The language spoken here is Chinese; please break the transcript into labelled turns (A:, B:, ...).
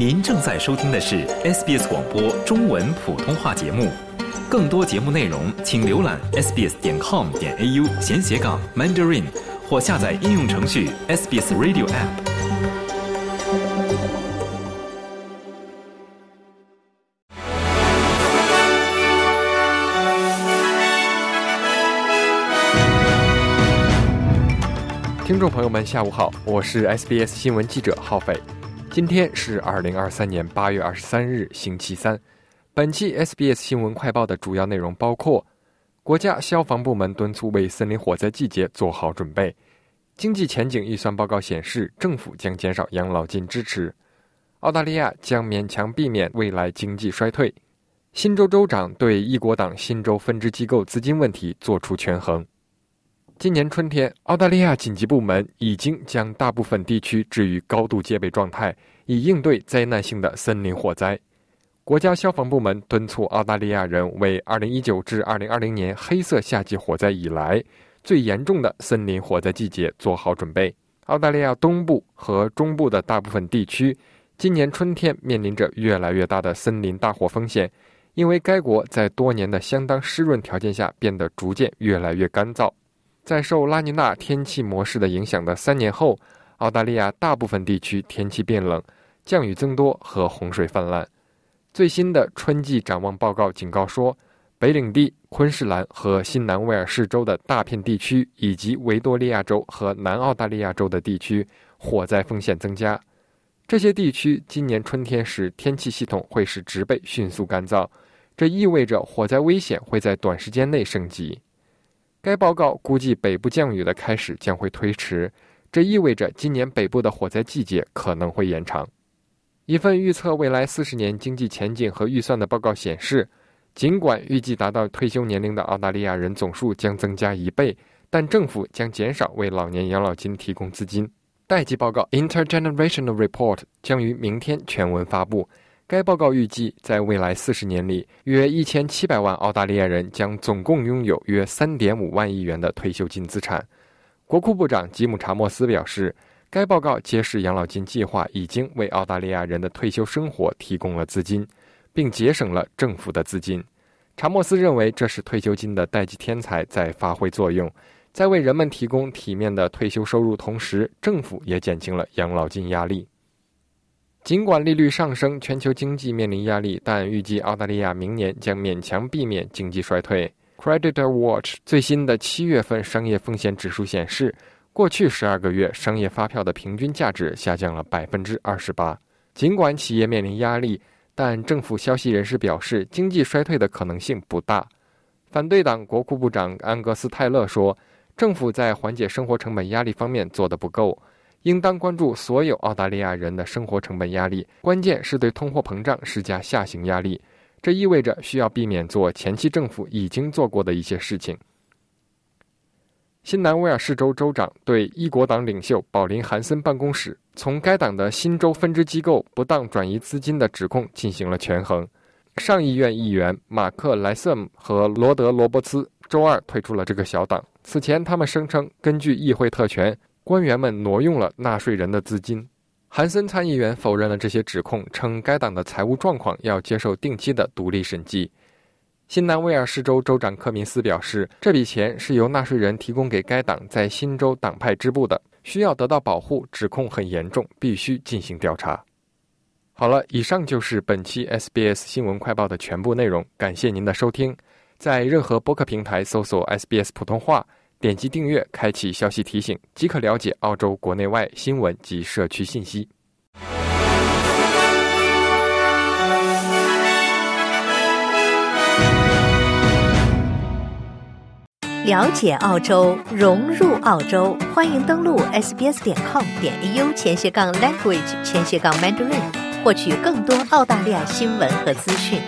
A: 您正在收听的是 SBS 广播中文普通话节目。更多节目内容，请浏览 sbs 点 com 点 au 闲斜杠 mandarin，或下载应用程序 SBS Radio App。
B: 听众朋友们，下午好，我是 SBS 新闻记者浩斐。今天是二零二三年八月二十三日，星期三。本期 SBS 新闻快报的主要内容包括：国家消防部门敦促为森林火灾季节做好准备；经济前景预算报告显示，政府将减少养老金支持；澳大利亚将勉强避免未来经济衰退；新州州长对一国党新州分支机构资金问题作出权衡。今年春天，澳大利亚紧急部门已经将大部分地区置于高度戒备状态，以应对灾难性的森林火灾。国家消防部门敦促澳大利亚人为2019至2020年黑色夏季火灾以来最严重的森林火灾季节做好准备。澳大利亚东部和中部的大部分地区今年春天面临着越来越大的森林大火风险，因为该国在多年的相当湿润条件下变得逐渐越来越干燥。在受拉尼娜天气模式的影响的三年后，澳大利亚大部分地区天气变冷，降雨增多和洪水泛滥。最新的春季展望报告警告说，北领地、昆士兰和新南威尔士州的大片地区，以及维多利亚州和南澳大利亚州的地区，火灾风险增加。这些地区今年春天时天气系统会使植被迅速干燥，这意味着火灾危险会在短时间内升级。该报告估计北部降雨的开始将会推迟，这意味着今年北部的火灾季节可能会延长。一份预测未来四十年经济前景和预算的报告显示，尽管预计达到退休年龄的澳大利亚人总数将增加一倍，但政府将减少为老年养老金提供资金。代际报告 （Intergenerational Report） 将于明天全文发布。该报告预计，在未来四十年里，约一千七百万澳大利亚人将总共拥有约三点五万亿元的退休金资产。国库部长吉姆·查莫斯表示，该报告揭示养老金计划已经为澳大利亚人的退休生活提供了资金，并节省了政府的资金。查莫斯认为，这是退休金的代际天才在发挥作用，在为人们提供体面的退休收入同时，政府也减轻了养老金压力。尽管利率上升，全球经济面临压力，但预计澳大利亚明年将勉强避免经济衰退。Creditor Watch 最新的七月份商业风险指数显示，过去十二个月商业发票的平均价值下降了百分之二十八。尽管企业面临压力，但政府消息人士表示，经济衰退的可能性不大。反对党国库部长安格斯·泰勒说，政府在缓解生活成本压力方面做得不够。应当关注所有澳大利亚人的生活成本压力，关键是对通货膨胀施加下行压力。这意味着需要避免做前期政府已经做过的一些事情。新南威尔士州州长对一国党领袖保林·韩森办公室从该党的新州分支机构不当转移资金的指控进行了权衡。上议院议员马克·莱瑟姆和罗德·罗伯茨周二退出了这个小党。此前，他们声称根据议会特权。官员们挪用了纳税人的资金。韩森参议员否认了这些指控，称该党的财务状况要接受定期的独立审计。新南威尔士州州长科明斯表示，这笔钱是由纳税人提供给该党在新州党派支部的，需要得到保护。指控很严重，必须进行调查。好了，以上就是本期 SBS 新闻快报的全部内容，感谢您的收听。在任何播客平台搜索 SBS 普通话。点击订阅，开启消息提醒，即可了解澳洲国内外新闻及社区信息。
C: 了解澳洲，融入澳洲，欢迎登录 sbs 点 com 点 au 前斜杠 language 前斜杠 mandarin，获取更多澳大利亚新闻和资讯。